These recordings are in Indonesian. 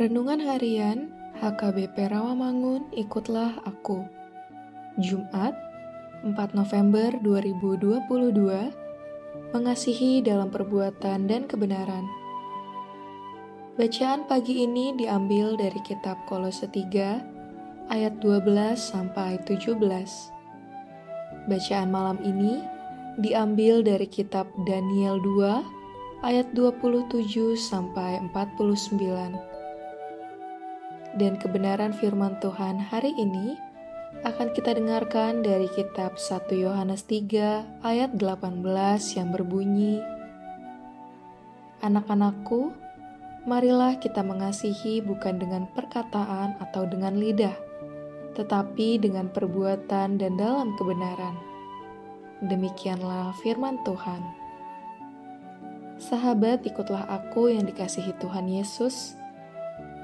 Renungan Harian HKBP Rawamangun Ikutlah Aku. Jumat 4 November 2022 Mengasihi dalam perbuatan dan kebenaran. Bacaan pagi ini diambil dari kitab Kolose 3 ayat 12 sampai 17 Bacaan malam ini diambil dari kitab Daniel 2 ayat 27 sampai 49 dan kebenaran firman Tuhan hari ini akan kita dengarkan dari kitab 1 Yohanes 3 ayat 18 yang berbunyi Anak-anakku, marilah kita mengasihi bukan dengan perkataan atau dengan lidah, tetapi dengan perbuatan dan dalam kebenaran. Demikianlah firman Tuhan. Sahabat, ikutlah aku yang dikasihi Tuhan Yesus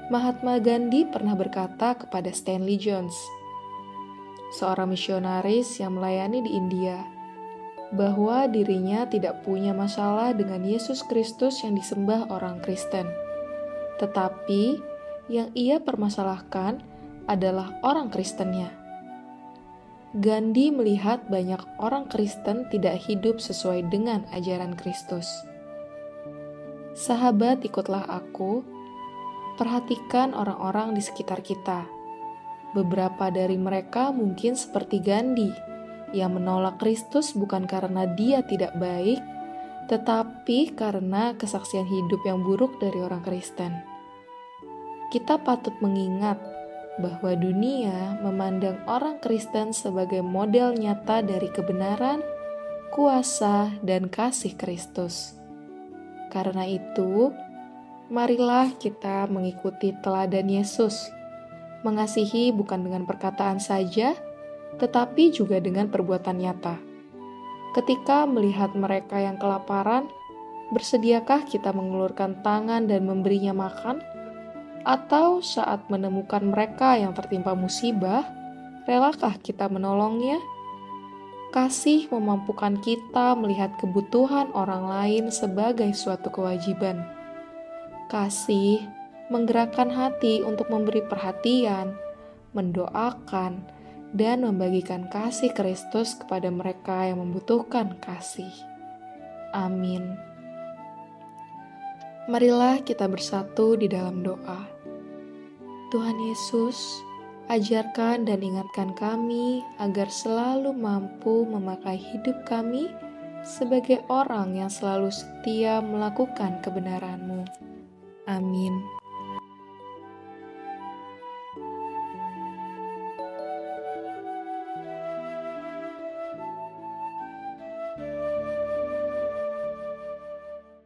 Mahatma Gandhi pernah berkata kepada Stanley Jones, seorang misionaris yang melayani di India, bahwa dirinya tidak punya masalah dengan Yesus Kristus yang disembah orang Kristen. Tetapi yang ia permasalahkan adalah orang Kristennya. Gandhi melihat banyak orang Kristen tidak hidup sesuai dengan ajaran Kristus. Sahabat, ikutlah aku perhatikan orang-orang di sekitar kita. Beberapa dari mereka mungkin seperti Gandhi, yang menolak Kristus bukan karena dia tidak baik, tetapi karena kesaksian hidup yang buruk dari orang Kristen. Kita patut mengingat bahwa dunia memandang orang Kristen sebagai model nyata dari kebenaran, kuasa, dan kasih Kristus. Karena itu, marilah kita mengikuti teladan Yesus, mengasihi bukan dengan perkataan saja, tetapi juga dengan perbuatan nyata. Ketika melihat mereka yang kelaparan, bersediakah kita mengulurkan tangan dan memberinya makan? Atau saat menemukan mereka yang tertimpa musibah, relakah kita menolongnya? Kasih memampukan kita melihat kebutuhan orang lain sebagai suatu kewajiban Kasih menggerakkan hati untuk memberi perhatian, mendoakan, dan membagikan kasih Kristus kepada mereka yang membutuhkan kasih. Amin. Marilah kita bersatu di dalam doa. Tuhan Yesus, ajarkan dan ingatkan kami agar selalu mampu memakai hidup kami sebagai orang yang selalu setia melakukan kebenaran-Mu. Amin.